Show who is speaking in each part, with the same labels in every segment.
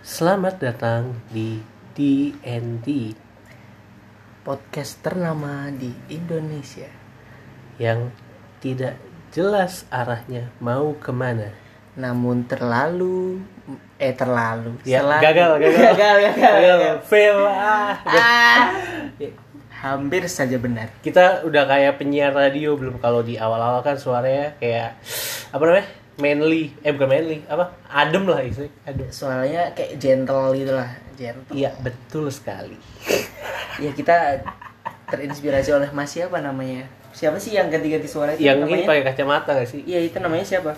Speaker 1: Selamat datang di DND
Speaker 2: podcast ternama di Indonesia.
Speaker 1: yang tidak jelas arahnya mau ke mana.
Speaker 2: Namun terlalu eh terlalu
Speaker 1: Ya,
Speaker 2: selalu-
Speaker 1: gagal, gagal.
Speaker 2: gagal, gagal, gagal.
Speaker 1: Fail ah.
Speaker 2: Ah, hampir saja benar.
Speaker 1: Kita udah kayak penyiar radio belum kalau di awal-awal kan suaranya kayak apa namanya? Manly, eh bukan manly, apa? Adem lah itu. Adem.
Speaker 2: Soalnya kayak gentle gitu lah, gentle.
Speaker 1: Iya, betul sekali.
Speaker 2: Ya kita terinspirasi oleh Mas siapa namanya? Siapa sih yang ganti-ganti suara itu
Speaker 1: Yang ini
Speaker 2: namanya?
Speaker 1: pakai kacamata gak sih?
Speaker 2: Iya itu namanya siapa?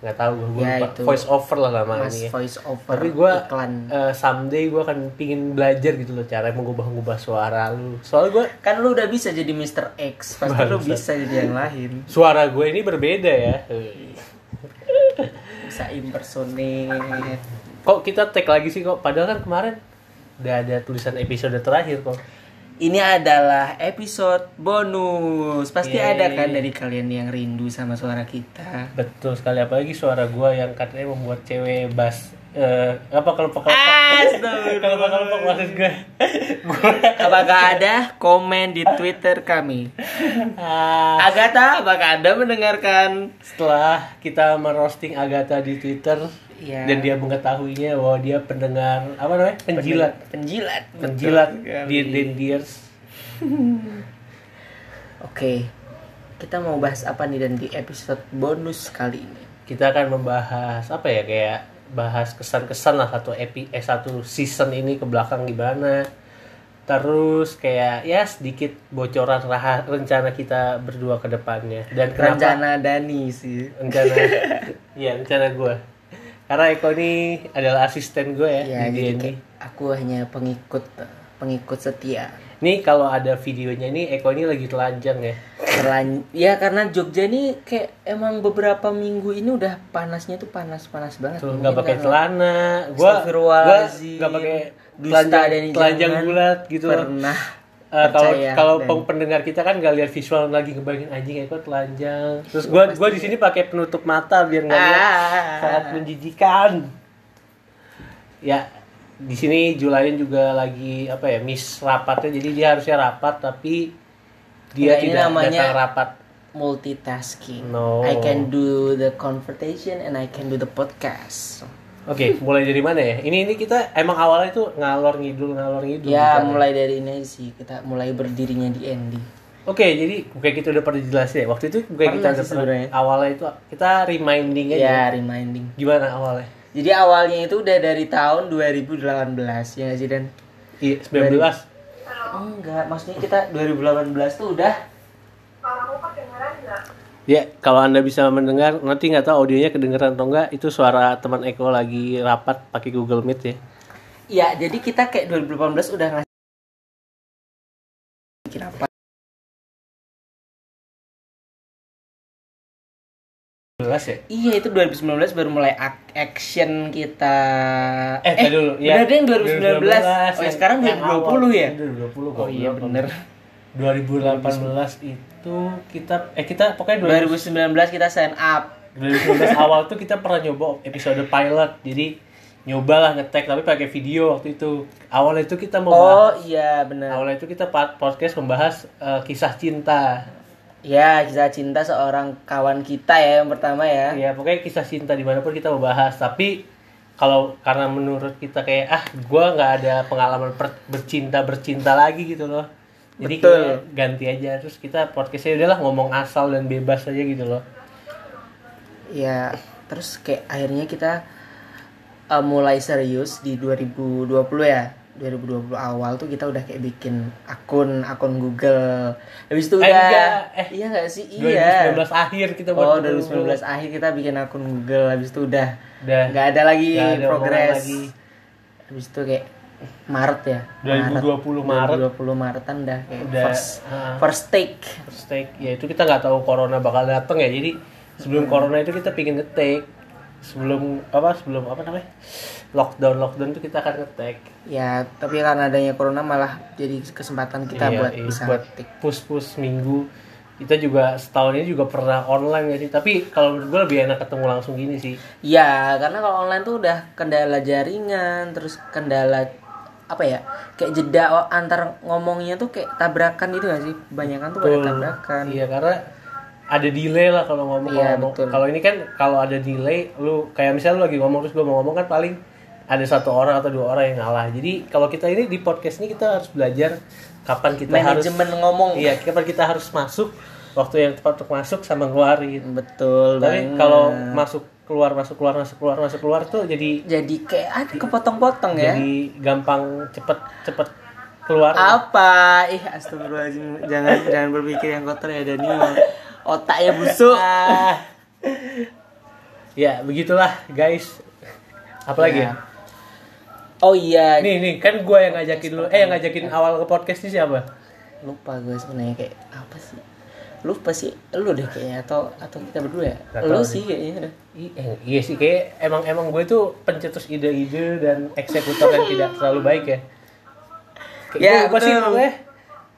Speaker 1: Nggak tahu gue,
Speaker 2: Ya,
Speaker 1: lupa.
Speaker 2: itu.
Speaker 1: Voice over lah
Speaker 2: Mas
Speaker 1: ini ya.
Speaker 2: voice over
Speaker 1: Tapi gue
Speaker 2: iklan.
Speaker 1: someday gue akan pingin belajar gitu loh cara mengubah-ubah suara lu. Soalnya gue
Speaker 2: Kan lu udah bisa jadi Mr. X, pasti lu bisa jadi yang lain.
Speaker 1: suara gue ini berbeda ya.
Speaker 2: Bisa impersonate.
Speaker 1: Kok kita tag lagi sih kok? Padahal kan kemarin udah ada tulisan episode terakhir kok.
Speaker 2: Ini adalah episode bonus. Pasti
Speaker 1: Yeay.
Speaker 2: ada kan dari kalian yang rindu sama suara kita.
Speaker 1: Betul sekali apalagi suara gue yang katanya membuat cewek bass eh apa kalau
Speaker 2: Astagfirullah.
Speaker 1: Kalau maksud gue
Speaker 2: Apakah ada komen di Twitter kami?
Speaker 1: ah,
Speaker 2: Agatha, apakah Anda mendengarkan?
Speaker 1: setelah kita merosting Agatha di Twitter
Speaker 2: Iya.
Speaker 1: dan dia mengetahuinya bahwa dia pendengar apa namanya penjilat
Speaker 2: Penjilat.
Speaker 1: penjilat Dendiers
Speaker 2: Oke. Kita mau bahas apa nih dan di episode bonus kali ini?
Speaker 1: kita akan membahas apa ya kayak bahas kesan-kesan lah satu epi eh satu season ini ke belakang gimana. Terus kayak ya sedikit bocoran raha, rencana kita berdua ke depannya. Dan kenapa?
Speaker 2: Rencana Dani sih.
Speaker 1: rencana iya rencana gue karena Eko ini adalah asisten gue ya,
Speaker 2: Ya,
Speaker 1: di
Speaker 2: jadi aku hanya pengikut pengikut setia.
Speaker 1: Nih kalau ada videonya ini Eko ini lagi telanjang ya.
Speaker 2: Terlan ya karena Jogja ini kayak emang beberapa minggu ini udah panasnya tuh panas-panas banget.
Speaker 1: Tuh nggak pakai celana. Gua gua nggak pakai
Speaker 2: Dusta
Speaker 1: telanjang,
Speaker 2: dan
Speaker 1: telanjang bulat gitu.
Speaker 2: Pernah.
Speaker 1: Eh, kalau
Speaker 2: percaya
Speaker 1: kalau
Speaker 2: dan-
Speaker 1: pendengar kita kan nggak lihat visual lagi ngebayangin anjing Eko telanjang. Terus gua gua di sini pakai penutup mata biar nggak lihat
Speaker 2: Ah.
Speaker 1: sangat menjijikan. Ya di sini Julain juga lagi apa ya miss rapatnya jadi dia harusnya rapat tapi dia
Speaker 2: Nah, ini
Speaker 1: tidak
Speaker 2: namanya-
Speaker 1: datang rapat.
Speaker 2: multitasking.
Speaker 1: No.
Speaker 2: I can do the conversation and I can do the podcast.
Speaker 1: Oke, mulai dari mana ya? Ini ini kita emang awalnya tuh ngalor ngidul ngalor ngidul.
Speaker 2: Ya
Speaker 1: gitu.
Speaker 2: mulai dari ini sih kita mulai berdirinya di Andy.
Speaker 1: Oke, jadi kayak kita udah pernah jelasin ya. Waktu itu kayak kita udah pernah
Speaker 2: sebenarnya.
Speaker 1: awalnya itu kita reminding aja.
Speaker 2: Ya reminding.
Speaker 1: Gimana awalnya?
Speaker 2: Jadi awalnya itu udah dari tahun 2018 ya sih dan?
Speaker 1: Iya, 19.
Speaker 2: enggak. Maksudnya kita 2018 tuh udah.
Speaker 1: Ya, kalau Anda bisa mendengar, nanti nggak tahu audionya kedengeran atau enggak, itu suara teman Eko lagi rapat pakai Google Meet ya.
Speaker 2: Iya, jadi kita kayak 2018 udah ngasih
Speaker 1: ya?
Speaker 2: Iya, itu 2019 baru mulai action kita.
Speaker 1: Eh, tadi dulu.
Speaker 2: bener deh yang 2019. Oh, ya, sekarang
Speaker 1: yang
Speaker 2: 2020 ya?
Speaker 1: awal. 2020
Speaker 2: Oh iya bener.
Speaker 1: 2018 itu kita eh kita pokoknya 2000
Speaker 2: 2019 kita sign up.
Speaker 1: 2019 awal tuh kita pernah nyoba episode pilot jadi nyoba lah ngetek tapi pakai video waktu itu awalnya itu kita mau
Speaker 2: Oh iya benar.
Speaker 1: awalnya itu kita podcast membahas eh, kisah cinta
Speaker 2: Ya, kisah cinta seorang kawan kita ya yang pertama ya.
Speaker 1: ya pokoknya kisah cinta di mana pun kita mau bahas tapi kalau karena menurut kita kayak ah gua nggak ada pengalaman per- bercinta bercinta lagi gitu loh jadi
Speaker 2: Betul.
Speaker 1: kayak ganti aja terus kita podcastnya udahlah ngomong asal dan bebas aja gitu loh
Speaker 2: Ya, terus kayak akhirnya kita uh, mulai serius di 2020 ya. 2020 awal tuh kita udah kayak bikin akun akun Google. Habis itu
Speaker 1: Eh,
Speaker 2: udah
Speaker 1: enggak. Eh,
Speaker 2: iya nggak sih? Iya.
Speaker 1: 2019 akhir kita
Speaker 2: Oh,
Speaker 1: buat
Speaker 2: 2019 akhir kita bikin akun Google. Habis itu udah
Speaker 1: udah
Speaker 2: nggak ada lagi
Speaker 1: ada
Speaker 2: progres.
Speaker 1: lagi.
Speaker 2: Habis itu kayak Maret ya.
Speaker 1: 2020 Maret.
Speaker 2: 2020 Maretan udah kayak
Speaker 1: Udah,
Speaker 2: first
Speaker 1: ah.
Speaker 2: first take.
Speaker 1: First take ya itu kita nggak tahu corona bakal datang ya jadi sebelum corona itu kita pingin ngetek sebelum apa sebelum apa namanya lockdown lockdown tuh kita akan ngetek
Speaker 2: Ya, tapi karena adanya corona malah jadi kesempatan kita
Speaker 1: Iya,
Speaker 2: buat
Speaker 1: iya,
Speaker 2: bisa
Speaker 1: buat
Speaker 2: ngetik.
Speaker 1: push push minggu kita juga setahun ini juga pernah online gak sih tapi kalau menurut gue lebih enak ketemu langsung gini sih
Speaker 2: Ya, karena kalau online tuh udah kendala jaringan, terus kendala apa ya? Kayak jeda antar ngomongnya tuh kayak tabrakan gitu gak sih? Kebanyakan tuh pada tabrakan.
Speaker 1: iya karena ada delay lah kalau ngomong
Speaker 2: Iya,
Speaker 1: kalau ngomong.
Speaker 2: betul.
Speaker 1: kalau ini kan kalau ada delay lu kayak misalnya lu lagi ngomong terus gue mau ngomong kan paling ada satu orang atau dua orang yang ngalah jadi kalau kita ini di podcast ini kita harus belajar kapan kita harus
Speaker 2: Manajemen ngomong.
Speaker 1: iya kapan kita harus masuk waktu yang tepat untuk masuk sama ngeluarin
Speaker 2: Betul
Speaker 1: tapi
Speaker 2: banget.
Speaker 1: kalau masuk keluar masuk keluar masuk keluar masuk keluar tuh jadi
Speaker 2: jadi kayak ada kepotong-potong ya.
Speaker 1: jadi gampang cepet cepet keluar
Speaker 2: Apa? Ih, astagfirullahaladzim. Jangan jangan berpikir yang kotor ya Daniel. Otaknya busuk.
Speaker 1: Ah. ya begitulah guys apalagi ya,
Speaker 2: Ya. Oh iya,
Speaker 1: nih nih kan gue yang ngajakin lu. Eh yang ngajakin awal ke podcast ini siapa?
Speaker 2: Lupa gue sebenarnya kayak apa sih? Lupa sih, lu deh kayaknya atau atau kita berdua ya?
Speaker 1: Gak
Speaker 2: Lu sih. kayaknya. Dah.
Speaker 1: I- eh, iya sih kayak emang emang gue tuh pencetus ide-ide dan eksekutor yang tidak terlalu baik ya. Kayak
Speaker 2: Ya,
Speaker 1: gue sih gue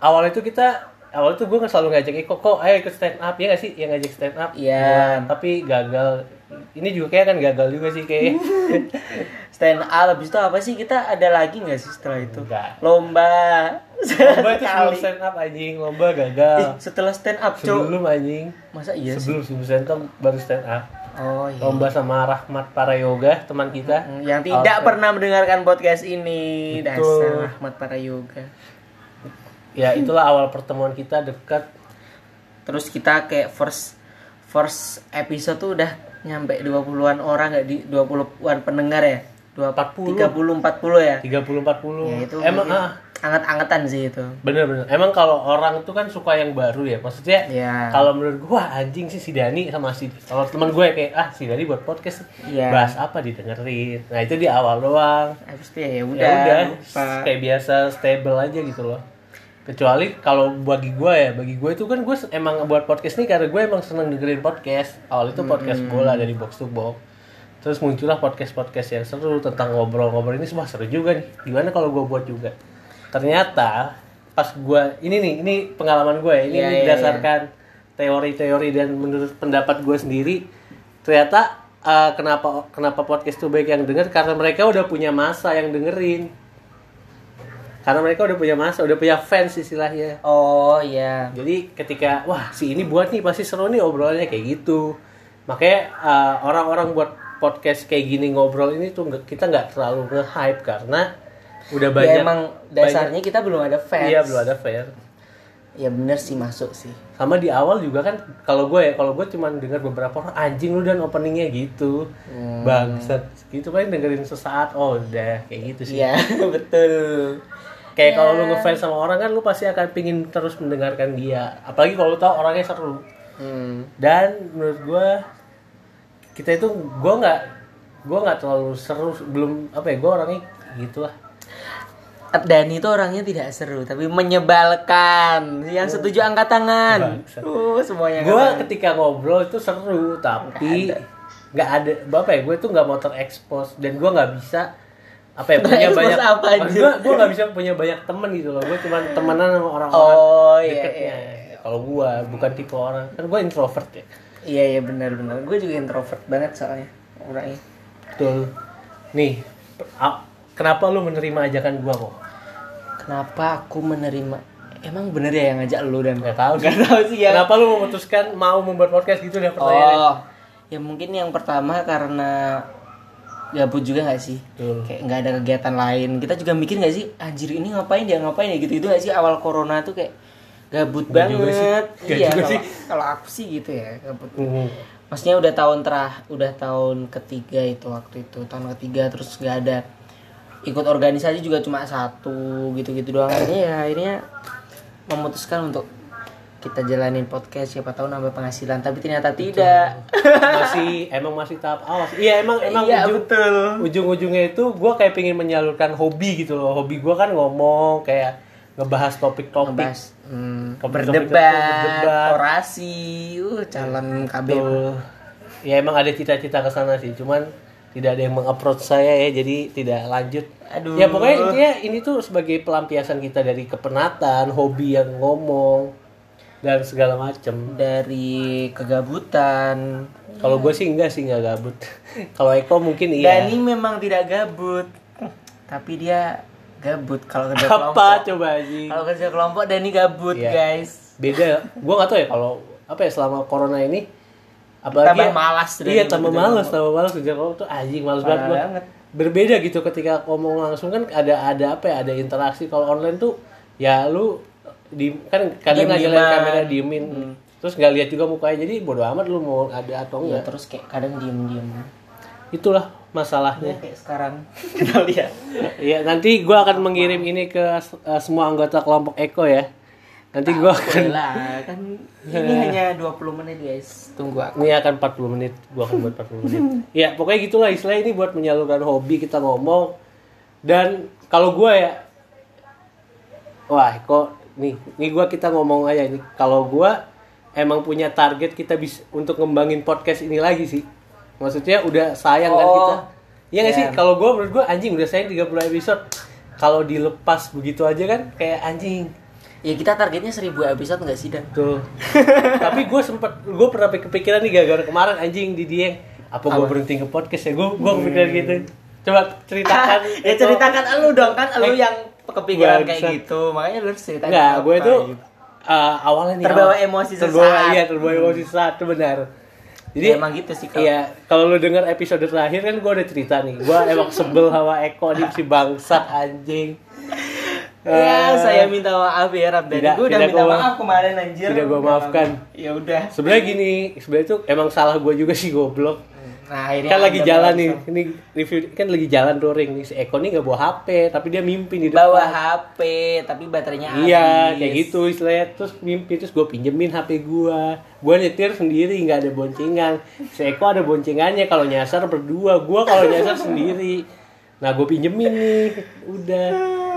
Speaker 1: awal itu kita awal itu gue nggak selalu ngajak Iko kok ayo ikut stand up ya gak sih? Yang ngajak stand up.
Speaker 2: Iya.
Speaker 1: Tapi gagal ini juga kayak kan gagal juga sih kayak
Speaker 2: Stand up habis itu apa sih? Kita ada lagi nggak sih setelah itu?
Speaker 1: Enggak.
Speaker 2: Lomba.
Speaker 1: lomba itu sebelum stand up anjing lomba gagal
Speaker 2: Ih, setelah stand up,
Speaker 1: sebelum anjing
Speaker 2: Masa iya sih?
Speaker 1: sebelum sebelum stand up baru stand up
Speaker 2: Oh iya.
Speaker 1: lomba sama Rahmat para yoga teman kita
Speaker 2: Yang tidak pernah mendengarkan podcast ini,
Speaker 1: Betul.
Speaker 2: dasar Ahmad para yoga.
Speaker 1: ya itulah awal pertemuan kita dekat
Speaker 2: Terus kita kayak first first episode tuh udah nyampe 20-an orang nggak di 20-an pendengar ya? 20
Speaker 1: 40.
Speaker 2: 30 40 ya?
Speaker 1: 30 40
Speaker 2: Ya itu
Speaker 1: emang ah
Speaker 2: anget-angetan sih itu.
Speaker 1: bener bener emang kalau orang itu kan suka yang baru ya maksudnya
Speaker 2: Iya.
Speaker 1: kalau menurut gua anjing sih si Dani sama si kalau teman gue kayak ah si Dani buat podcast
Speaker 2: Iya.
Speaker 1: bahas apa didengerin nah itu di awal doang
Speaker 2: Habis itu ya
Speaker 1: ya
Speaker 2: udah.
Speaker 1: udah
Speaker 2: lupa.
Speaker 1: kayak biasa stable aja gitu loh kecuali kalau bagi gue ya bagi gue itu kan gue emang buat podcast nih karena gue emang seneng dengerin podcast. Awal itu podcast bola dari box to box. Terus muncullah podcast podcast yang seru tentang ngobrol-ngobrol ini semua seru juga nih. Gimana kalau gue buat juga? Ternyata pas gue ini nih ini pengalaman gue ya ini
Speaker 2: Iya, iya,
Speaker 1: berdasarkan teori-teori dan menurut pendapat gue sendiri ternyata eh, kenapa kenapa podcast tuh baik yang denger? Karena mereka udah punya masa yang dengerin karena mereka udah punya masa udah punya fans istilahnya
Speaker 2: Oh iya.
Speaker 1: jadi ketika wah si ini buat nih pasti seru nih obrolannya kayak gitu makanya eh, orang-orang buat podcast kayak gini ngobrol ini tuh kita nggak terlalu nge-hype karena udah
Speaker 2: Ya,
Speaker 1: banyak
Speaker 2: emang dasarnya kita belum ada fans.
Speaker 1: iya belum ada fair
Speaker 2: Ya bener sih masuk sih.
Speaker 1: sama di awal juga kan kalau gue ya kalau gue cuma dengar beberapa orang anjing lu dan openingnya gitu
Speaker 2: Hmm.
Speaker 1: bangsat gitu kan dengerin sesaat oh udah kayak gitu sih
Speaker 2: Iya, betul.
Speaker 1: Kayak kalau lu ngefans sama orang kan lu pasti akan pingin terus mendengarkan dia apalagi kalau lu tahu orangnya seru
Speaker 2: Hmm.
Speaker 1: dan menurut gue kita itu gue nggak gue nggak terlalu seru belum apa ya gue orangnya gitulah
Speaker 2: Dan itu orangnya tidak seru, tapi menyebalkan. Yang setuju angkat tangan. Uh, semuanya.
Speaker 1: gue ketika ngobrol itu seru tapi nggak ada apa ya gue tuh nggak mau terekspos dan gue nggak bisa apa ya punya
Speaker 2: Terekspos
Speaker 1: banyak
Speaker 2: apa,
Speaker 1: gue gue nggak bisa punya banyak temen gitu loh. Gue cuma temenan sama orang-orang
Speaker 2: Oh, iya,
Speaker 1: deketnya. kalau gue bukan tipe orang. Kan gue introvert ya.
Speaker 2: Iya iya benar-benar. Gue juga introvert banget soalnya orangnya.
Speaker 1: betul. Nih kenapa lu menerima ajakan gue kok?
Speaker 2: Kenapa aku menerima? Emang bener ya yang ngajak lu dan
Speaker 1: nggak tahu sih.
Speaker 2: Nggak tahu sih ya.
Speaker 1: kenapa lu memutuskan mau membuat podcast gitu deh pertanyaannya?
Speaker 2: Oh, ya mungkin yang pertama karena gabut juga nggak sih?
Speaker 1: Betul.
Speaker 2: Kayak nggak ada kegiatan lain. Kita juga mikir nggak sih, anjir ini ngapain dia ngapain ya gitu-gitu nggak sih awal corona tuh kayak gabut
Speaker 1: sih.
Speaker 2: banget. Iya,
Speaker 1: juga
Speaker 2: kalau
Speaker 1: sih.
Speaker 2: kalau aku sih gitu ya, gabut.
Speaker 1: Hmm.
Speaker 2: Maksudnya udah tahun terah, udah tahun ketiga itu waktu itu, tahun ketiga terus nggak ada ikut organisasi juga cuma satu gitu-gitu doang akhirnya ya akhirnya memutuskan untuk kita jalanin podcast siapa tahu nambah penghasilan tapi ternyata tidak
Speaker 1: masih emang masih tahap awal sih. iya emang emang
Speaker 2: Iya,
Speaker 1: ujung
Speaker 2: betul.
Speaker 1: ujung-ujungnya itu gue kayak pengen menyalurkan hobi gitu loh hobi gue kan ngomong kayak ngebahas topik-topik
Speaker 2: ngebahas hmm,
Speaker 1: Topik-topik
Speaker 2: berdebat,
Speaker 1: berdebat.
Speaker 2: orasi uh calon KB
Speaker 1: ya emang ada cita-cita ke sana sih cuman tidak ada yang mengapproach saya ya jadi tidak lanjut
Speaker 2: Aduh.
Speaker 1: ya pokoknya intinya ini tuh sebagai pelampiasan kita dari kepenatan hobi yang ngomong dan segala macem.
Speaker 2: Dari kegabutan.
Speaker 1: Kalau gue sih enggak sih enggak gabut. Kalau Eko mungkin iya.
Speaker 2: Dani memang tidak gabut. Tapi dia gabut kalau kerja
Speaker 1: apa
Speaker 2: kelompok.
Speaker 1: coba aja
Speaker 2: kalau kerja kelompok Dani gabut
Speaker 1: Iya.
Speaker 2: guys.
Speaker 1: Beda. Gue nggak tahu ya kalau apa ya selama corona ini apalagi
Speaker 2: Tambah
Speaker 1: ya-
Speaker 2: malas
Speaker 1: iya tambah malas tambah malas kerja kelompok tuh anjing malas banget
Speaker 2: banget.
Speaker 1: berbeda gitu ketika ngomong langsung kan ada ada apa ya ada interaksi. Kalau online tuh ya lu di kan kadang nyalain kamera diemin. Terus nggak lihat juga mukanya. Jadi bodo amat lu mau ada atau
Speaker 2: ya
Speaker 1: enggak
Speaker 2: terus kayak kadang diem diem
Speaker 1: itulah masalahnya.
Speaker 2: Kayak sekarang. Kita lihat.
Speaker 1: Iya, nanti gua akan mengirim ini ke uh, semua anggota kelompok Eko ya. Nanti gua akan
Speaker 2: lah kan ini hanya 20 menit guys. Tunggu aku.
Speaker 1: Ini akan 40 menit, gua akan buat 40 menit. Ya, pokoknya gitulah istilah ini buat menyalurkan hobi kita ngomong. Dan kalau gua ya wah, kok nih, nih gua kita ngomong aja ini. Kalau gua emang punya target kita bisa untuk ngembangin podcast ini lagi sih. Maksudnya udah sayang kan
Speaker 2: Oh,
Speaker 1: kita. Iya nggak
Speaker 2: iya.
Speaker 1: sih? Kalau gua menurut gua anjing udah sayang 30 episode. Kalau dilepas begitu aja kan kayak anjing.
Speaker 2: ya kita targetnya 1000 episode nggak sih dan
Speaker 1: Tuh. Tapi gue sempet, gue pernah kepikiran nih gara-gara kemarin anjing di Dieng. Apa gue berhenti ke podcast ya? Gue gue kepikiran gitu. Coba ceritakan.
Speaker 2: ya ceritakan lu dong kan lu yang kepikiran kayak
Speaker 1: bangsat.
Speaker 2: gitu makanya lu harus cerita
Speaker 1: Enggak, gue
Speaker 2: gitu.
Speaker 1: uh, awalnya nih.
Speaker 2: Terbawa
Speaker 1: awal-
Speaker 2: emosi
Speaker 1: terbawa,
Speaker 2: sesaat.
Speaker 1: Iya, terbawa emosi sesaat, itu benar. Jadi
Speaker 2: Ya, emang gitu sih kalau
Speaker 1: Iya, kalau lu denger episode terakhir kan gue udah cerita nih. Gue emang sebel sama Eko nih si bangsat anjing.
Speaker 2: Ya,
Speaker 1: Eh,
Speaker 2: saya minta maaf ya Rabdani.
Speaker 1: tidak-
Speaker 2: Gue udah minta
Speaker 1: gua-
Speaker 2: maaf kemarin anjir.
Speaker 1: tidak
Speaker 2: Udah
Speaker 1: maafkan.
Speaker 2: Ya udah.
Speaker 1: Sebenarnya gini, sebenarnya tuh emang salah gue juga sih goblok.
Speaker 2: Nah, akhirnya
Speaker 1: kan lagi jalan
Speaker 2: bawa-
Speaker 1: nih. Ini review kan lagi jalan touring nih si Eko nih nggak bawa HP tapi dia mimpi di
Speaker 2: bawa
Speaker 1: depan.
Speaker 2: HP tapi baterainya habis.
Speaker 1: iya kayak gitu istilahnya. Terus mimpi terus gue pinjemin HP gua. Gua nyetir sendiri nggak ada boncengan. Si Eko ada boncengannya kalau nyasar berdua. Gua kalau nyasar sendiri. Nah gue pinjemin nih. Udah.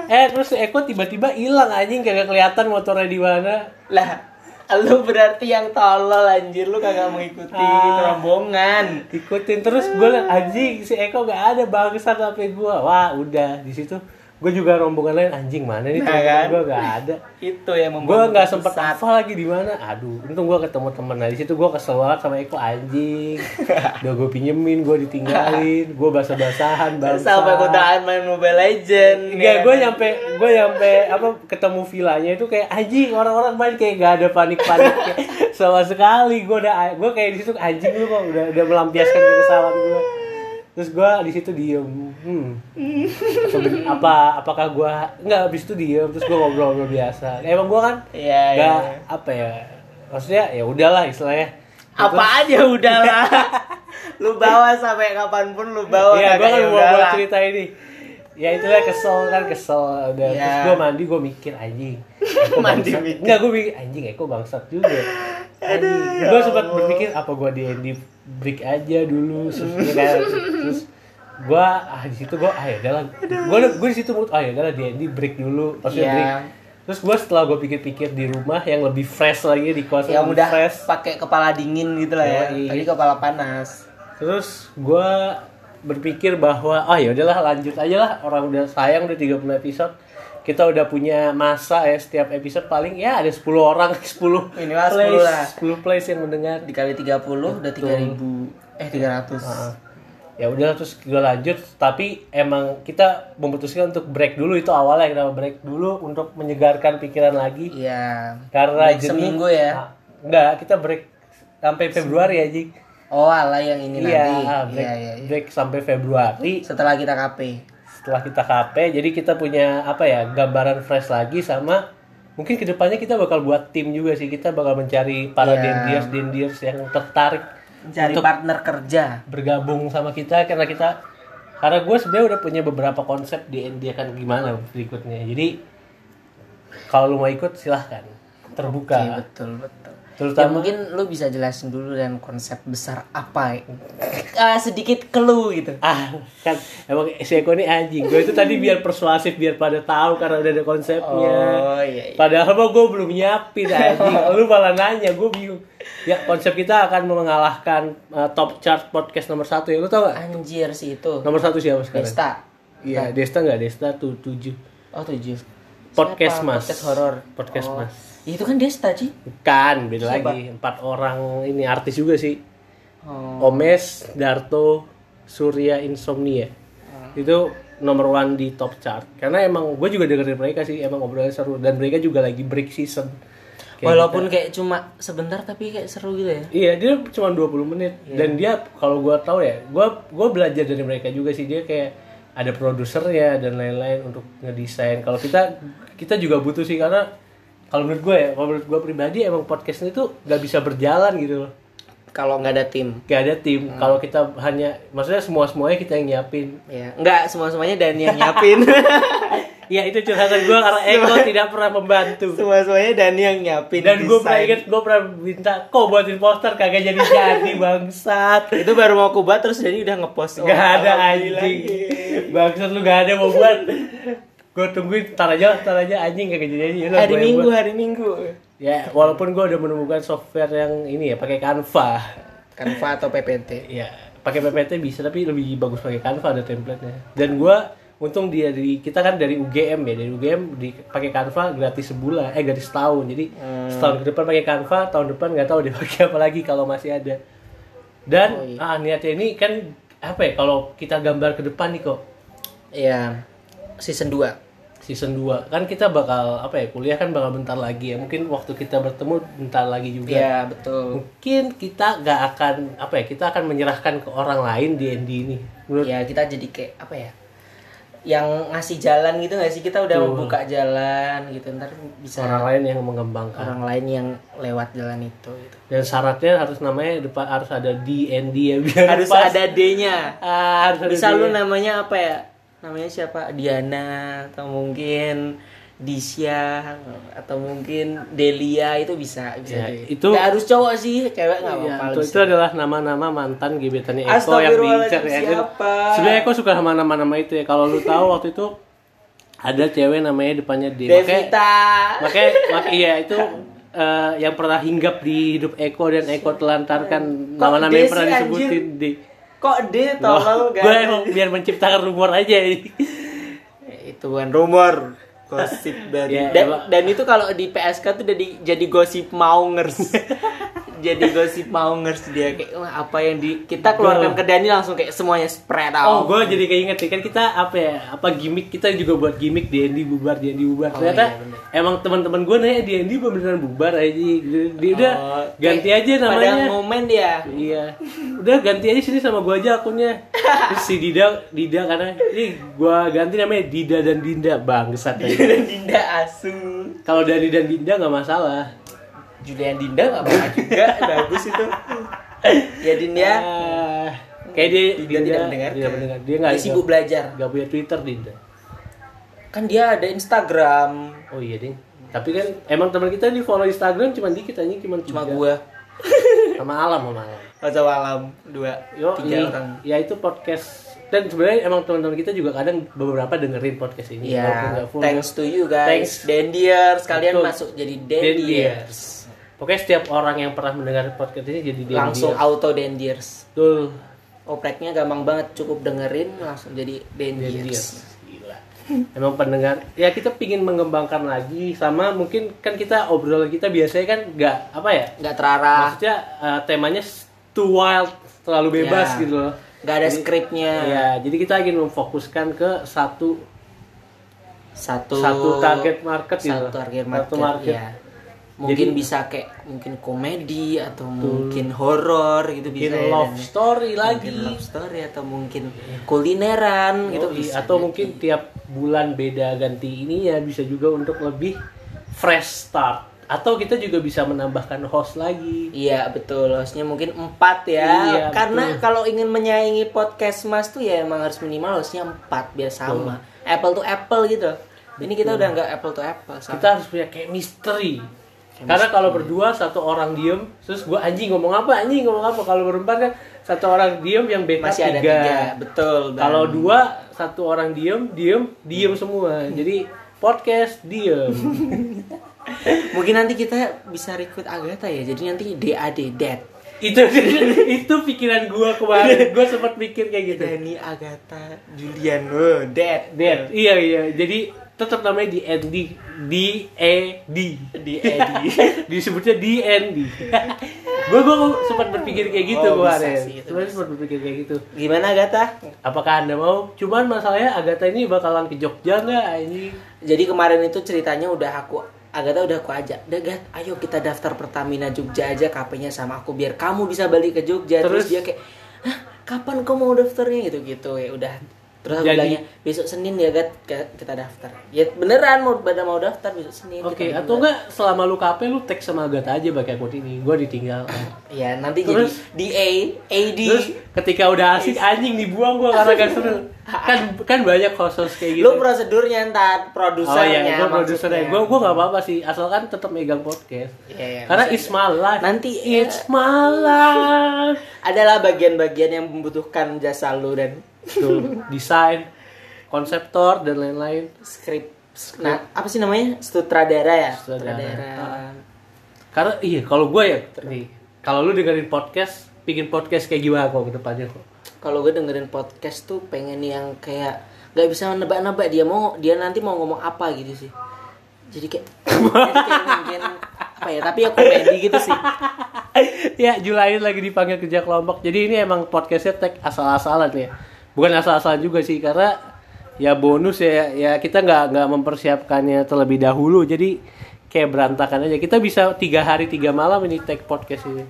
Speaker 1: Eh terus si Eko tiba-tiba hilang anjing. Kagak kelihatan motornya di mana.
Speaker 2: Lah, lu berarti yang tolol anjir lu kagak mengikuti
Speaker 1: Ah.
Speaker 2: rombongan.
Speaker 1: ikutin terus gue anjing si Eko gak ada bangsat HP gua wah udah di situ gue juga rombongan lain anjing mana nih
Speaker 2: Nah, kan?
Speaker 1: gue gak ada.
Speaker 2: Itu yang
Speaker 1: gue
Speaker 2: membuat
Speaker 1: nggak
Speaker 2: gua
Speaker 1: sempet hafal lagi di mana. Aduh untung gue ketemu temen nah di situ. Gue kesel banget sama Eko anjing. Udah gue pinjemin gue ditinggalin. Gue basah-basahan bangsa
Speaker 2: sampai godaan main Mobile Legend.
Speaker 1: Enggak,
Speaker 2: ya.
Speaker 1: gue nyampe gue nyampe apa ketemu villanya itu kayak anjing orang-orang main kayak gak ada panik-paniknya sama sekali gue udah gue kayak di situ anjing lu kok udah udah melampiaskan kekesalan gue terus gue di situ diem hmm. Apa apakah gue nggak habis itu diem terus gue ngobrol-ngobrol biasa emang gue kan
Speaker 2: Iya, iya.
Speaker 1: nggak apa ya maksudnya ya udahlah istilahnya
Speaker 2: apa aja udahlah. lu bawa sampai kapan pun lu bawa
Speaker 1: Iya, gue kan
Speaker 2: ya
Speaker 1: mau cerita ini. Ya itulah kesel kan kesel udah
Speaker 2: Iya.
Speaker 1: terus gue mandi gue mikir anjing.
Speaker 2: Mandi
Speaker 1: bangsat.
Speaker 2: mikir.
Speaker 1: Enggak gue mikir anjing Eko bangsat juga. Anjing.
Speaker 2: ya
Speaker 1: gue sempat berpikir apa gue di Andy break aja dulu terus ya kan terus gue ah di situ gue ah ya udahlah gue gue di situ menurut ah ya udahlah di Andy break dulu maksudnya
Speaker 2: Iya.
Speaker 1: break terus gue setelah gue pikir-pikir di rumah yang lebih fresh lagi di kos
Speaker 2: yang udah
Speaker 1: fresh
Speaker 2: pakai kepala dingin gitu lah ya. Tadi kepala panas.
Speaker 1: Terus gue berpikir bahwa oh ya udahlah lanjut aja lah orang udah sayang udah 30 episode kita udah punya masa ya setiap episode paling ya ada 10 orang 10
Speaker 2: Minimal 10
Speaker 1: plays,
Speaker 2: lah.
Speaker 1: 10 plays yang mendengar
Speaker 2: Dikali 30 udah 3000 eh 300.
Speaker 1: Heeh. ya udah terus gue lanjut tapi emang kita memutuskan untuk break dulu itu awalnya kenapa break dulu untuk menyegarkan pikiran lagi
Speaker 2: Iya.
Speaker 1: karena
Speaker 2: Break
Speaker 1: jenuh.
Speaker 2: seminggu ya.
Speaker 1: Ah, enggak kita break sampai Februari aja
Speaker 2: Oh, ala yang ini
Speaker 1: iya
Speaker 2: nanti.
Speaker 1: ah, break,
Speaker 2: Iya, iya, iya.
Speaker 1: break sampai Februari
Speaker 2: Setelah kita KP.
Speaker 1: setelah kita KP jadi kita punya apa ya gambaran fresh lagi sama mungkin ke depannya kita bakal buat tim juga sih kita bakal mencari para
Speaker 2: Iya.
Speaker 1: dendiers dendiers yang tertarik
Speaker 2: Mencari partner kerja.
Speaker 1: bergabung sama kita karena kita karena gue sebenarnya udah punya beberapa konsep di ND akan gimana berikutnya jadi kalau lu mau ikut silahkan terbuka
Speaker 2: Iya, betul, betul. Ya
Speaker 1: terutama
Speaker 2: mungkin lu bisa jelasin dulu dan konsep besar apa ya? Ah, sedikit clue gitu.
Speaker 1: ah kan emang si Eko ini anjing gue itu tadi biar persuasif biar pada tahu karena udah ada konsepnya
Speaker 2: Oh, iya, iya.
Speaker 1: Padahal mah gue belum nyiapin anjing. Lu malah nanya, gue bingung. Ya konsep kita akan mengalahkan uh, top chart podcast nomor satu ya. Lu tau gak?
Speaker 2: Anjir sih itu.
Speaker 1: Nomor satu siapa sekarang?
Speaker 2: Desta.
Speaker 1: Iya, Desta nggak Desta tuh tujuh.
Speaker 2: Oh, tujuh.
Speaker 1: Podcast
Speaker 2: Siapa?
Speaker 1: Mas.
Speaker 2: Podcast horor.
Speaker 1: Podcast
Speaker 2: Oh.
Speaker 1: Mas.
Speaker 2: Ya, itu kan Desta Ci.
Speaker 1: Bukan, beda
Speaker 2: Siapa?
Speaker 1: lagi. Empat orang ini artis juga sih.
Speaker 2: Oh.
Speaker 1: Omes, Darto, Surya Insomnia. Itu nomor one di top chart. Karena emang gue juga dengerin mereka sih, emang obrolannya seru. Dan mereka juga lagi break season. Kayak
Speaker 2: Walaupun
Speaker 1: kita-
Speaker 2: kayak cuma sebentar tapi kayak seru gitu ya.
Speaker 1: Iya, dia cuma 20 menit. Dan dia kalau gua tahu ya, gua gua belajar dari mereka juga sih dia kayak ada produsernya dan lain-lain untuk ngedesain. Kalau kita kita juga butuh sih karena kalau menurut gue ya, kalau menurut gue pribadi emang podcast ini tuh gak bisa berjalan gitu loh.
Speaker 2: Kalau nggak ada tim.
Speaker 1: Gak ada tim. Kalau kita hanya, maksudnya semua semuanya kita yang nyiapin.
Speaker 2: Ya, enggak semua semuanya dan yang nyiapin.
Speaker 1: Ya itu curhatan gue karena Eko tidak pernah membantu.
Speaker 2: semua semuanya dan yang nyiapin.
Speaker 1: Dan gue pernah inget, gue pernah minta, kok buatin poster kagak jadi-jadi bangsat.
Speaker 2: itu baru mau aku buat terus jadi udah ngepost.
Speaker 1: Gak ada
Speaker 2: Alhamdulillah.
Speaker 1: anjing. Bangsat lu gak ada mau buat. Gue tungguin tar aja, tar aja anjing kagak jadi jadi. Yaudah,
Speaker 2: Hari Minggu,
Speaker 1: buat.
Speaker 2: hari Minggu.
Speaker 1: Ya, walaupun gue udah menemukan software yang ini ya pakai Canva.
Speaker 2: Canva atau PPT.
Speaker 1: Ya, pakai PPT bisa tapi lebih bagus pakai Canva ada template-nya. Dan gue untung dia dari kita kan dari UGM ya, dari UGM di pakai Canva gratis sebulan, eh gratis setahun. Jadi setahun ke depan pakai Canva, tahun depan nggak tahu dia pakai apa lagi kalau masih ada. Dan
Speaker 2: Oh, iya.
Speaker 1: ah niatnya ini kan apa ya kalau kita gambar ke depan nih kok
Speaker 2: Iya. Season 2.
Speaker 1: Season 2 kan kita bakal apa ya kuliah kan bakal bentar lagi ya mungkin waktu kita bertemu bentar lagi juga
Speaker 2: Iya, betul.
Speaker 1: mungkin kita nggak akan apa ya kita akan menyerahkan ke orang lain di ND ini menurut
Speaker 2: Ya, kita jadi kayak apa ya? Yang ngasih jalan gitu nggak sih? Kita udah
Speaker 1: Betul.
Speaker 2: membuka jalan gitu. Ntar bisa
Speaker 1: orang lain yang mengembangkan
Speaker 2: orang lain yang lewat jalan itu gitu.
Speaker 1: dan syaratnya harus namanya depan harus ada DND ya biar
Speaker 2: Harus
Speaker 1: pas.
Speaker 2: ada D-nya.
Speaker 1: Ah, harus ada
Speaker 2: Bisa lu
Speaker 1: D-nya.
Speaker 2: namanya apa ya? Namanya siapa? Diana atau mungkin Disya atau mungkin Delia itu bisa bisa
Speaker 1: Ya,
Speaker 2: deh.
Speaker 1: itu-
Speaker 2: Nggak harus cowok sih cewek nggak
Speaker 1: Iya,
Speaker 2: apa-apa
Speaker 1: itu, itu adalah nama-nama mantan gebetannya Eko yang diincar ya. Sebenarnya Eko suka sama nama-nama itu ya. Kalau lu tahu waktu itu ada cewek namanya depannya D. Makanya,
Speaker 2: Devita
Speaker 1: makanya mak- iya itu eh, yang pernah hinggap di hidup Eko dan Eko telantarkan nama-nama yang pernah disebutin
Speaker 2: anjir?
Speaker 1: di.
Speaker 2: Kok D tolong
Speaker 1: gue emang biar menciptakan rumor aja.
Speaker 2: itu bukan rumor. Gosip dari
Speaker 1: Ya,
Speaker 2: dan, dan itu kalau di PSK tuh jadi jadi gosip maungers jadi gosip maungers dia kayak "Wah, apa yang di kita keluarkan ke Dani langsung kayak semuanya spread
Speaker 1: Oh,
Speaker 2: out
Speaker 1: gue jadi keinget nih kan kita apa ya? Apa gimmick kita juga buat gimmick DND bubar, DND bubar.
Speaker 2: Oh,
Speaker 1: Ternyata
Speaker 2: iya, bener.
Speaker 1: emang teman-teman gue nanya DND beneran bubar aja. Dia udah
Speaker 2: Oh,
Speaker 1: ganti
Speaker 2: kayak
Speaker 1: aja
Speaker 2: pada
Speaker 1: namanya.
Speaker 2: ngomen dia
Speaker 1: Iya. Udah ganti aja sini sama gua aja akunnya. Terus si Dida, Dida karena ini gua ganti namanya Dida dan Dinda bangsat. aja.
Speaker 2: dan Dinda asu
Speaker 1: Kalau Dani dan Dinda nggak masalah.
Speaker 2: Julian Dinda nggak apa juga bagus itu ya Din ya
Speaker 1: Ah, kayak dia
Speaker 2: Dinda tidak mendengarkan.
Speaker 1: tidak mendengar. Dia nggak
Speaker 2: dia sibuk belajar
Speaker 1: nggak punya Twitter Dinda.
Speaker 2: kan dia ada Instagram
Speaker 1: Oh iya ding. Tapi kan emang teman kita di follow Instagram cuma dikit aja cuma
Speaker 2: cuma gua
Speaker 1: sama Alam sama Alam.
Speaker 2: Walam dua
Speaker 1: Yo,
Speaker 2: tiga
Speaker 1: ini,
Speaker 2: orang
Speaker 1: ya itu podcast dan sebenarnya emang teman-teman kita juga kadang beberapa dengerin podcast ini
Speaker 2: Ya,
Speaker 1: nggak full.
Speaker 2: thanks to you guys.
Speaker 1: Thanks.
Speaker 2: Dendiers, kalian
Speaker 1: Betul.
Speaker 2: masuk jadi
Speaker 1: Dendiers.
Speaker 2: Dendiers.
Speaker 1: Pokoknya setiap orang yang pernah mendengar podcast ini jadi dia
Speaker 2: Langsung auto Dendiers.
Speaker 1: Betul.
Speaker 2: Opreknya gampang banget, cukup dengerin langsung jadi
Speaker 1: Dendiers.
Speaker 2: Dendiers.
Speaker 1: Gila. Emang pendengar ya kita pingin mengembangkan lagi sama mungkin kan kita obrolan kita biasanya kan nggak apa ya
Speaker 2: Nggak terarah,
Speaker 1: maksudnya eh, temanya too wild terlalu bebas
Speaker 2: Ya.
Speaker 1: gitu loh
Speaker 2: nggak ada
Speaker 1: Jadi-
Speaker 2: skripnya.
Speaker 1: ya jadi kita ingin memfokuskan ke satu
Speaker 2: Satu
Speaker 1: satu target market gitu
Speaker 2: satu target market.
Speaker 1: satu market
Speaker 2: ya. Mungkin
Speaker 1: Jadi-
Speaker 2: bisa kayak mungkin komedi atau mungkin horor gitu
Speaker 1: mungkin
Speaker 2: bisa ya,
Speaker 1: love
Speaker 2: Dan-
Speaker 1: story lagi
Speaker 2: Mungkin love story atau mungkin kulineran gitu
Speaker 1: Yoi,
Speaker 2: bisa.
Speaker 1: atau mungkin tiap bulan beda ganti ini ya bisa juga untuk lebih fresh start atau kita juga bisa menambahkan host lagi
Speaker 2: Iya betul, hostnya mungkin empat ya.
Speaker 1: Iya,
Speaker 2: Karena
Speaker 1: betul.
Speaker 2: kalau ingin menyaingi podcast mas tuh ya emang harus minimal hostnya empat biar sama. Apple to apple gitu. Ini kita udah nggak apple to apple. sama.
Speaker 1: kita harus punya kayak misteri karena kalau berdua satu orang diem terus gua anjing ngomong apa anjing ngomong apa kalau berempat kan satu orang diem yang backup
Speaker 2: masih ada
Speaker 1: tiga.
Speaker 2: tiga, betul. Dan
Speaker 1: kalau dua satu orang diem diem diem semua jadi podcast diem
Speaker 2: mungkin nanti kita bisa rekrut Agatha ya. Jadi nanti DAD dead.
Speaker 1: itu itu pikiran gua kemarin gua sempat mikir kayak gitu
Speaker 2: Dani Agatha Julian oh, dead.
Speaker 1: Dead. Iya iya. Jadi tetap namanya di ND di E D
Speaker 2: Di Edi.
Speaker 1: disebutnya di ND gue gue sempat berpikir kayak gitu
Speaker 2: Oh,
Speaker 1: kemarin
Speaker 2: bisa.
Speaker 1: sempat berpikir kayak gitu
Speaker 2: Gimana Agatha?
Speaker 1: apakah anda mau cuman masalahnya Agatha ini bakalan ke Jogja nggak ini
Speaker 2: Jadi kemarin itu ceritanya udah aku Agatha udah aku ajak, Dagat, ayo kita daftar Pertamina Jogja aja KP-nya sama aku biar kamu bisa balik ke Jogja. Terus,
Speaker 1: Terus?
Speaker 2: dia kayak, Hah, kapan kau mau daftarnya gitu-gitu ya udah. Terus aku
Speaker 1: Jadi-
Speaker 2: bilangnya besok Senin ya Gat kita daftar. Ya beneran mau pada mau daftar besok Senin.
Speaker 1: oke
Speaker 2: kita
Speaker 1: atau enggak selama lu KP lu tag sama Agatha aja pakai akun ini gue ditinggal
Speaker 2: Ya nanti
Speaker 1: Terus?
Speaker 2: jadi DA, AD.
Speaker 1: terus ketika udah asik anjing dibuang gue karena gak seru kan kan banyak khusus kayak gitu
Speaker 2: Lu prosedurnya ntar
Speaker 1: Oh
Speaker 2: produsernya.
Speaker 1: iya, gue produsernya. Gue gue gak apa-apa sih, asalkan tetap megang podcast.
Speaker 2: Iya, iya,
Speaker 1: Karena it's my life.
Speaker 2: Nanti,
Speaker 1: it's my life.
Speaker 2: adalah bagian-bagian yang membutuhkan jasa lu dan
Speaker 1: Tuh, desain, konseptor dan lain-lain.
Speaker 2: skrip. Nah, apa sih namanya? Sutradara ya?
Speaker 1: Sutradara. Karena iya, kalau gue ya nih, kalau lu dengerin podcast, bikin podcast kayak gimana kok ke depannya kok?
Speaker 2: Kalau gue dengerin podcast tuh pengen yang kayak nggak bisa nebak-nebak dia mau dia nanti mau ngomong apa gitu sih. Jadi kayak, jadi kayak mungkin apa ya? Tapi ya komedi gitu sih.
Speaker 1: ya, Julain lagi dipanggil kerja kelompok. Jadi ini emang podcastnya tag asal-asalan ya. Bukan asal-asalan juga sih, karena ya bonus ya, ya kita nggak nggak mempersiapkannya terlebih dahulu. Jadi kayak berantakan aja. Kita bisa tiga hari tiga malam ini tag podcast ini.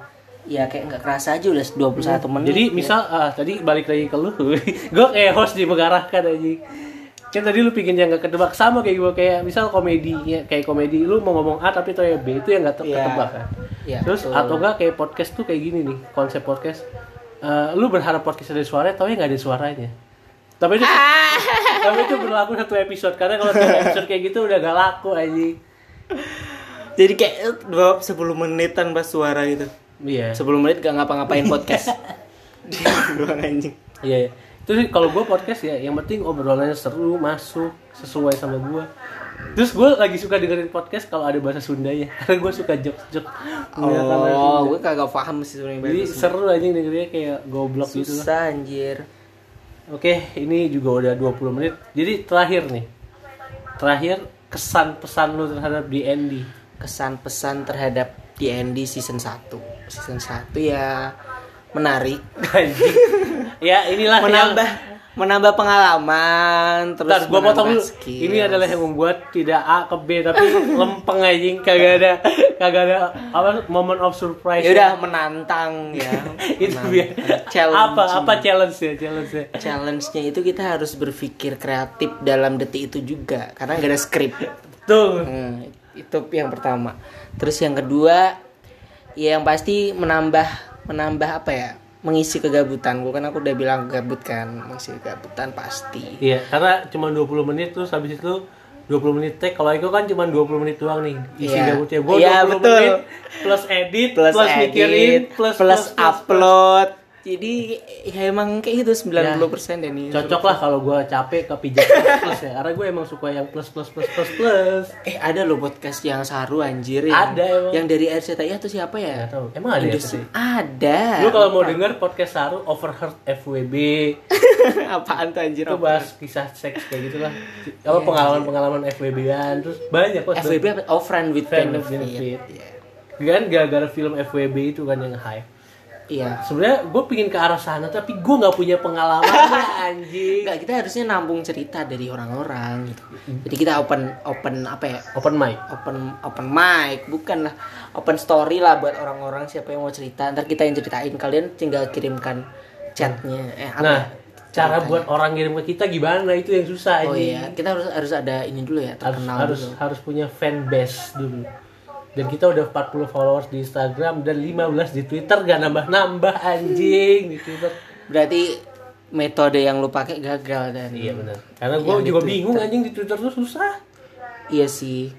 Speaker 2: Ya kayak nggak kerasa aja udah 21 menit.
Speaker 1: Jadi misal ah, tadi balik lagi ke lu, gue kayak host nih mengarahkan aja. Kan tadi lu bikin yang gak ketebak sama kayak gue kayak misal komedi ya, kayak komedi lu mau ngomong A tapi tau ya B itu yang gak
Speaker 2: Iya.
Speaker 1: ketebak kan.
Speaker 2: Iya,
Speaker 1: Terus
Speaker 2: betul.
Speaker 1: atau enggak kayak podcast tuh kayak gini nih konsep podcast. Eh, lu berharap podcast ada suaranya, tau ya nggak ada suaranya. Tapi itu tapi itu berlaku satu episode karena kalau satu episode kayak gitu udah gak laku aja.
Speaker 2: Jadi kayak dua 10 menit tanpa suara gitu.
Speaker 1: Iya.
Speaker 2: 10 menit gak ngapa-ngapain podcast. Doang anjing.
Speaker 1: Iya. Itu sih kalau gue podcast ya, yang penting obrolannya seru, masuk, sesuai sama gue. Terus gue lagi suka dengerin podcast kalau ada bahasa Sundanya, karena gue suka jok-jok.
Speaker 2: Oh,
Speaker 1: Sunda.
Speaker 2: gue kagak paham sih sebenarnya.
Speaker 1: Jadi
Speaker 2: Sunda.
Speaker 1: seru aja dengerinnya kayak goblok gitu lah.
Speaker 2: Susah anjir.
Speaker 1: Oke, ini juga udah 20 menit. Jadi terakhir nih. Terakhir kesan pesan lu terhadap DND.
Speaker 2: kesan pesan terhadap DND season 1 season 1 ya menarik
Speaker 1: ya inilah
Speaker 2: menambah
Speaker 1: yang
Speaker 2: menambah pengalaman terus
Speaker 1: Bentar, gua potong dulu. Ini adalah yang membuat tidak A ke B tapi lempeng anjing kagak ada kagak ada apa moment of surprise.
Speaker 2: ya udah menantang ya.
Speaker 1: Itu biar
Speaker 2: Challenging.
Speaker 1: apa apa challenge ya challenge ya
Speaker 2: challenge-nya itu kita harus berpikir kreatif dalam detik itu juga karena gak ada skrip
Speaker 1: tuh
Speaker 2: Hmm, itu yang pertama. Terus yang kedua ya yang pasti menambah menambah apa ya mengisi kegabutan gue kan aku udah bilang gabut kan mengisi kegabutan pasti.
Speaker 1: Iya karena cuma 20 menit terus habis itu 20 menit take kalau itu kan cuma 20 menit doang nih isi
Speaker 2: Iya.
Speaker 1: gabutnya. Gue
Speaker 2: Iya,
Speaker 1: 20
Speaker 2: betul.
Speaker 1: menit plus edit
Speaker 2: plus,
Speaker 1: plus,
Speaker 2: edit,
Speaker 1: mikirin plus
Speaker 2: plus, upload jadi ya emang kayak gitu 90% deh nih
Speaker 1: cocok lah kalau gue capek ke pijat plus, plus ya. Karena gue emang suka yang plus plus plus plus plus.
Speaker 2: Eh ada loh podcast yang saru anjir yang,
Speaker 1: Ada emang.
Speaker 2: yang dari RCTI atau siapa ya?
Speaker 1: Tahu. emang ada ya
Speaker 2: Industri-
Speaker 1: sih
Speaker 2: ada.
Speaker 1: Lu kalau mau denger podcast Saru Overheard FWB
Speaker 2: apaan tuh anjir
Speaker 1: itu bahas kisah seks kayak gitulah. Apa pengalaman-pengalaman FWB-an terus banyak kok
Speaker 2: FWB apa? oh friend with
Speaker 1: Friend
Speaker 2: benefit,
Speaker 1: benefit.
Speaker 2: Iya.
Speaker 1: kan gara-gara film FWB itu kan yang hype
Speaker 2: iya
Speaker 1: sebenarnya gue pingin ke arah sana tapi gue nggak punya pengalaman anjing
Speaker 2: Enggak, kita harusnya nampung cerita dari orang-orang gitu. Jadi kita open open apa ya?
Speaker 1: open mic
Speaker 2: Open open mic, bukan lah open story lah buat orang-orang siapa yang mau cerita. Ntar kita yang ceritain, kalian tinggal kirimkan chatnya. Eh, apa?
Speaker 1: nah cara buat orang ngirim ke kita gimana itu yang susah
Speaker 2: Oh
Speaker 1: anjing
Speaker 2: iya, kita harus harus ada ini dulu ya,
Speaker 1: harus
Speaker 2: terkenal
Speaker 1: harus
Speaker 2: dulu.
Speaker 1: harus punya fan base dulu dan kita udah 40 followers di Instagram dan 15 di Twitter gak nambah-nambah anjing di Twitter
Speaker 2: Berarti metode yang lu pakai gagal dan
Speaker 1: iya benar karena gue juga bingung anjing di Twitter tuh susah
Speaker 2: Iya sih.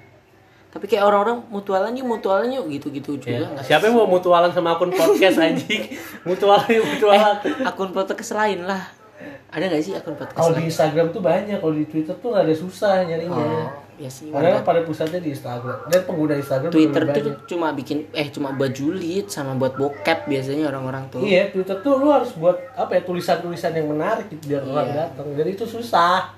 Speaker 2: Tapi kayak orang-orang mutualan yuk, mutualan yuk gitu-gitu juga
Speaker 1: Ya. Siapa yang mau mutualan sama akun podcast anjing? mutualan mutualan.
Speaker 2: akun podcast lain lah. Ada nggak sih akun podcast
Speaker 1: Kalau di Instagram tuh banyak, kalau di Twitter tuh rada susah nyarinya.
Speaker 2: Oh, ya sih.
Speaker 1: Karena pada pusatnya di Instagram dan pengguna Instagram
Speaker 2: Twitter tuh
Speaker 1: banyak.
Speaker 2: cuma bikin eh cuma buat julid sama buat bokep biasanya orang-orang tuh.
Speaker 1: Iya, Twitter tuh lu harus buat apa ya tulisan-tulisan yang menarik gitu biar orang
Speaker 2: Iya.
Speaker 1: datang. Dan itu susah.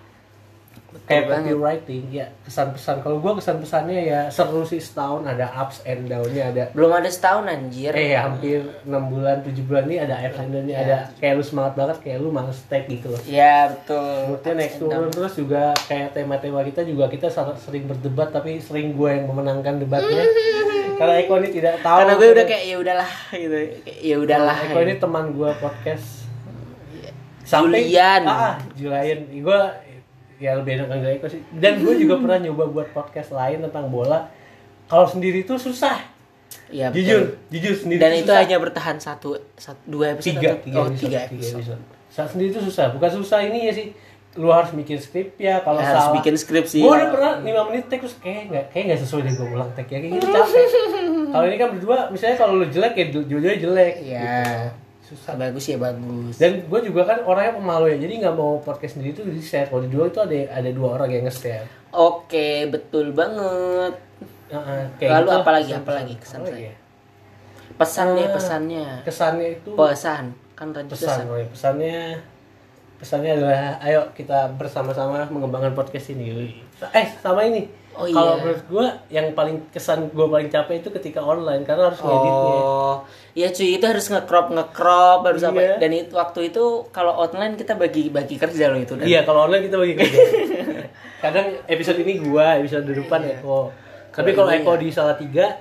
Speaker 1: Kayak
Speaker 2: banget.
Speaker 1: copywriting ya kesan pesan kalau gue kesan pesannya ya seru sih setahun ada ups and downnya ada
Speaker 2: belum ada setahun anjir.
Speaker 1: Eh hampir enam bulan tujuh bulan nih ada ups and downnya ada kayak lu semangat banget kayak lu males tag gitu loh.
Speaker 2: Ya betul.
Speaker 1: Kemudian naik turun terus juga kayak tema-tema kita juga kita sangat sering berdebat tapi sering gue yang memenangkan debatnya. Karena Eko ini tidak tahu
Speaker 2: karena gue udah kayak ya udahlah gitu. Ya udahlah.
Speaker 1: Eko ini teman gue podcast. Sampai
Speaker 2: Julian.
Speaker 1: ah Julian. Gue ya lebih enak enggak Eko sih. Dan gue juga pernah nyoba buat podcast lain tentang bola. Kalau sendiri tuh susah.
Speaker 2: Ya
Speaker 1: jujur
Speaker 2: betul.
Speaker 1: jujur sendiri
Speaker 2: dan itu
Speaker 1: susah.
Speaker 2: hanya bertahan satu, satu dua episode
Speaker 1: tiga
Speaker 2: atau-
Speaker 1: tiga
Speaker 2: oh
Speaker 1: episode,
Speaker 2: tiga
Speaker 1: tiga
Speaker 2: episode.
Speaker 1: episode. Saat sendiri itu susah. Bukan susah ini ya sih. Lu harus bikin skrip ya. Kalau
Speaker 2: Ya, harus
Speaker 1: salah
Speaker 2: bikin skrip sih.
Speaker 1: gue udah pernah 5 menit tag terus kayak nggak kayak nggak sesuai deh gue ulang tag ya. Kayak gitu capek. Kalau ini kan berdua misalnya kalau lu jelek ya dua-duanya jelek
Speaker 2: ya
Speaker 1: susah.
Speaker 2: Bagus ya bagus.
Speaker 1: Dan gue juga kan orangnya pemalu ya jadi nggak mau podcast sendiri itu di share. Kalau di dua itu ada ada dua orang yang nge-share.
Speaker 2: Oke betul banget.
Speaker 1: Heeh,
Speaker 2: Lalu
Speaker 1: gitu.
Speaker 2: apa lagi, apa lagi kesan
Speaker 1: apa
Speaker 2: saya?
Speaker 1: ya?
Speaker 2: pesannya
Speaker 1: Eh,
Speaker 2: pesannya.
Speaker 1: kesannya itu
Speaker 2: pesan. Kan tadi
Speaker 1: pesan
Speaker 2: pesan.
Speaker 1: oh ya, pesannya pesannya adalah ayo kita bersama-sama mengembangkan podcast ini eh sama ini.
Speaker 2: Oh,
Speaker 1: kalau
Speaker 2: iya.
Speaker 1: menurut gue yang paling kesan gue paling capek itu ketika online karena harus ngeditnya.
Speaker 2: Oh, iya cuy itu harus nge-crop nge-crop harus apa.
Speaker 1: Iya.
Speaker 2: dan itu waktu itu kalau online kita bagi bagi kerja loh itu dan.
Speaker 1: Iya kalau online kita bagi kerja. Kadang episode ini gue episode depan Eko tapi kalau
Speaker 2: ini
Speaker 1: Eko di salah tiga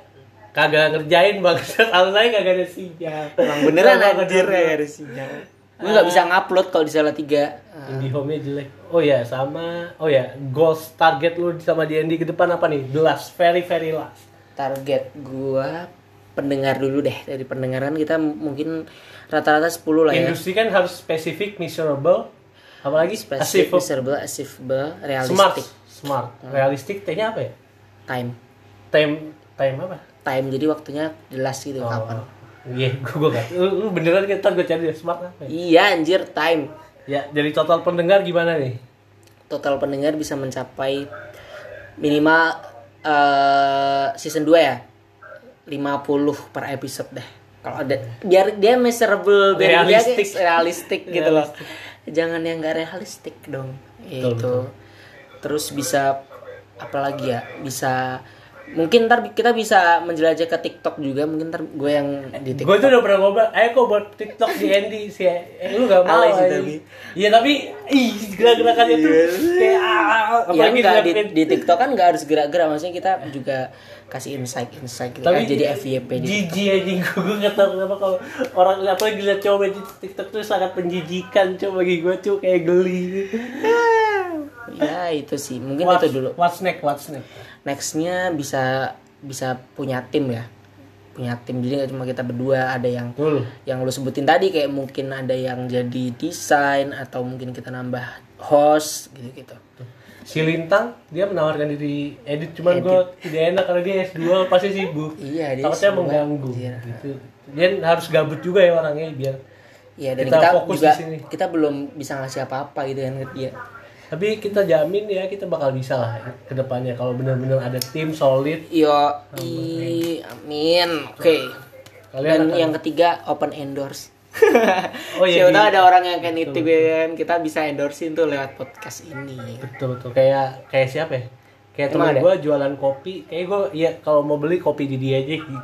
Speaker 1: kagak ngerjain bang alasannya kagak ada sinyal.
Speaker 2: Emang beneran
Speaker 1: Kagak ada-
Speaker 2: ya harus sinyal. Gue nggak bisa ngupload kalau di salah tiga.
Speaker 1: Indie home-nya jelek. Oh ya, sama oh ya, goals target lu sama D&D ke depan apa nih? The last, very very last.
Speaker 2: Target gua pendengar dulu deh dari pendengar kan kita mungkin rata-rata 10 lah ya.
Speaker 1: Industri kan harus spesifik, measurable, apalagi
Speaker 2: Spesifik, measurable, achievable,
Speaker 1: smart,
Speaker 2: realistic,
Speaker 1: smart, realistic. T-nya apa ya?
Speaker 2: time.
Speaker 1: Time, time apa?
Speaker 2: Time jadi waktunya jelas gitu kapan.
Speaker 1: Iya, gue gue gak. Lu, lu beneran kita gue cari deh, smart apa ya?
Speaker 2: Iya anjir time.
Speaker 1: Ya, jadi total pendengar gimana nih?
Speaker 2: Total pendengar bisa mencapai minimal eh season 2 ya. 50 per episode deh. Kalau ada biar dia measurable, biar dia
Speaker 1: Realistic.
Speaker 2: kayak realistik gitu loh. Jangan yang gak realistik dong.
Speaker 1: Betul,
Speaker 2: itu. Terus bisa apalagi ya? Bisa mungkin ntar kita bisa menjelajah ke TikTok juga mungkin ntar gue yang di TikTok
Speaker 1: Gue tuh udah pernah ngobrol, ayo kok buat TikTok di Andy sih. Eh, lu gak mau
Speaker 2: sih tapi.
Speaker 1: Iya tapi, ih gerak-gerakannya tuh kayak ah,
Speaker 2: ya enggak di, di TikTok kan nggak harus gerak-gerak maksudnya kita juga kasih insight insight gitu.
Speaker 1: Tapi
Speaker 2: kan jadi FYP di
Speaker 1: jijik anjing gue gak tau kenapa kalau orang apalagi lihat cowok di TikTok tuh sangat menjijikan coba bagi gue tuh kayak geli
Speaker 2: ya itu sih. Mungkin
Speaker 1: what's,
Speaker 2: itu dulu.
Speaker 1: what's next what's next?
Speaker 2: Nextnya bisa bisa punya tim ya. Punya tim. Jadi nggak cuma kita berdua ada yang
Speaker 1: Betul.
Speaker 2: yang lu sebutin tadi kayak mungkin ada yang jadi desain atau mungkin kita nambah host gitu gitu
Speaker 1: si Lintang dia menawarkan diri edit cuman gue tidak enak karena dia S2 pasti sibuk.
Speaker 2: Iya, dia
Speaker 1: takutnya mengganggu
Speaker 2: anjir.
Speaker 1: gitu. Dia harus gabut juga ya orangnya biar
Speaker 2: ya dan
Speaker 1: Kita
Speaker 2: kita,
Speaker 1: fokus
Speaker 2: juga
Speaker 1: di sini.
Speaker 2: kita belum bisa ngasih apa-apa gitu kan ke dia
Speaker 1: tapi kita jamin ya kita bakal bisa lah ke depannya kalau benar-benar ada tim solid.
Speaker 2: Yo i amin. Oke.
Speaker 1: Kalian
Speaker 2: dan yang ketiga open endorse.
Speaker 1: Oh, iya,
Speaker 2: Siapa tahu ada orang yang kayak nitip kan? Kita bisa endorsein tuh lewat podcast ini.
Speaker 1: Betul betul. Kayak kayak siapa ya? Kayak teman gue jualan kopi. Kayak gue ya kalau mau beli kopi di dia aja gitu.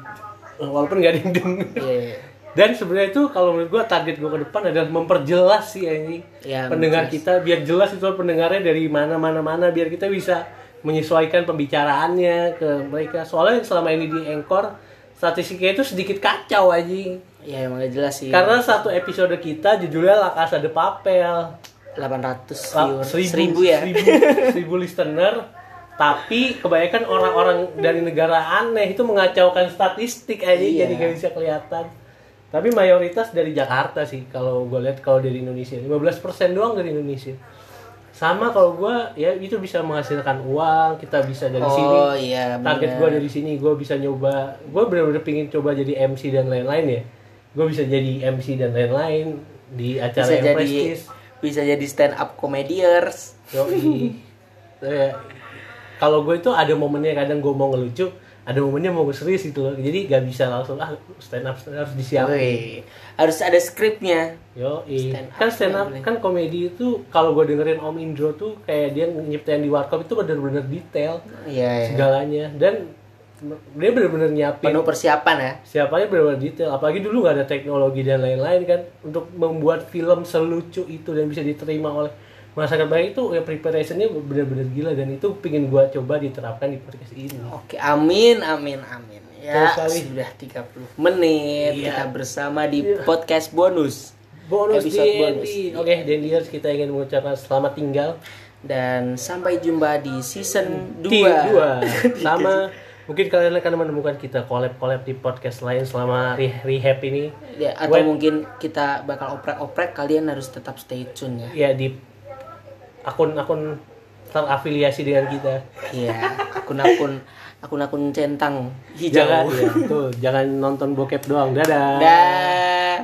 Speaker 1: walaupun gak ada yang denger.
Speaker 2: Iya, iya.
Speaker 1: Dan sebenarnya itu kalau menurut gue target gue ke depan adalah memperjelas sih ini
Speaker 2: Ya,
Speaker 1: pendengar
Speaker 2: memperjelas.
Speaker 1: kita biar jelas itu pendengarnya dari mana mana mana biar kita bisa menyesuaikan pembicaraannya ke mereka. Soalnya selama ini di Anchor statistiknya itu sedikit kacau aja
Speaker 2: ya emang gak jelas sih.
Speaker 1: Karena satu episode kita judulnya La Casa de Papel.
Speaker 2: 800
Speaker 1: Lah,
Speaker 2: viewer
Speaker 1: seribu,
Speaker 2: seribu ya.
Speaker 1: seribu, seribu listener. Tapi kebanyakan orang-orang dari negara aneh itu mengacaukan statistik aja
Speaker 2: Iya.
Speaker 1: jadi gak bisa kelihatan tapi mayoritas dari Jakarta sih kalau gue lihat kalau dari Indonesia. 15% doang dari Indonesia. Sama kalau gue ya itu bisa menghasilkan uang kita bisa dari sini.
Speaker 2: oh iya
Speaker 1: target gue dari sini gue bisa nyoba gue bener-bener pingin coba jadi MC dan lain-lain ya. Gue bisa jadi MC dan lain-lain di acara
Speaker 2: bisa
Speaker 1: yang
Speaker 2: jadi
Speaker 1: prestis
Speaker 2: bisa jadi stand up comedians.
Speaker 1: Eh, kalau gue itu ada momennya kadang gue mau ngelucu ada momennya mau serius gitu loh jadi gak bisa langsung ah stand up stand up harus disiapin
Speaker 2: Wih, harus ada skripnya.
Speaker 1: yo
Speaker 2: Stand up
Speaker 1: kan stand up kan komedi itu kalau gue dengerin Om Indro tuh kayak dia nyiptain di warkop itu bener-bener detail
Speaker 2: Iya, iya.
Speaker 1: segalanya dan dia bener-bener nyiapin
Speaker 2: Penuh persiapan ya.
Speaker 1: siapanya benar-benar detail apalagi dulu nggak ada teknologi dan lain-lain kan untuk membuat film selucu itu dan bisa diterima oleh masyarakat banyak itu ya preparationnya benar-benar gila dan itu pingin gua coba diterapkan di podcast ini
Speaker 2: Oke, amin, amin, amin. Ya, sudah 30 menit
Speaker 1: Iya.
Speaker 2: kita bersama di podcast bonus.
Speaker 1: bonus
Speaker 2: Episode
Speaker 1: di
Speaker 2: bonus.
Speaker 1: oke Dendiers kita ingin mengucapkan selamat tinggal
Speaker 2: Dan sampai jumpa di season 2.
Speaker 1: Ti- dua sama mungkin kalian akan menemukan kita collab-collab di podcast lain selama re- rehab ini
Speaker 2: Ya, atau
Speaker 1: Web-
Speaker 2: mungkin kita bakal oprek-oprek, kalian harus tetap stay tune ya.
Speaker 1: ya di akun-akun terafiliasi dengan kita
Speaker 2: Iya, akun-akun akun-akun centang
Speaker 1: jangan
Speaker 2: hijau.
Speaker 1: ya, tuh jangan nonton bokep doang dadah
Speaker 2: Dah.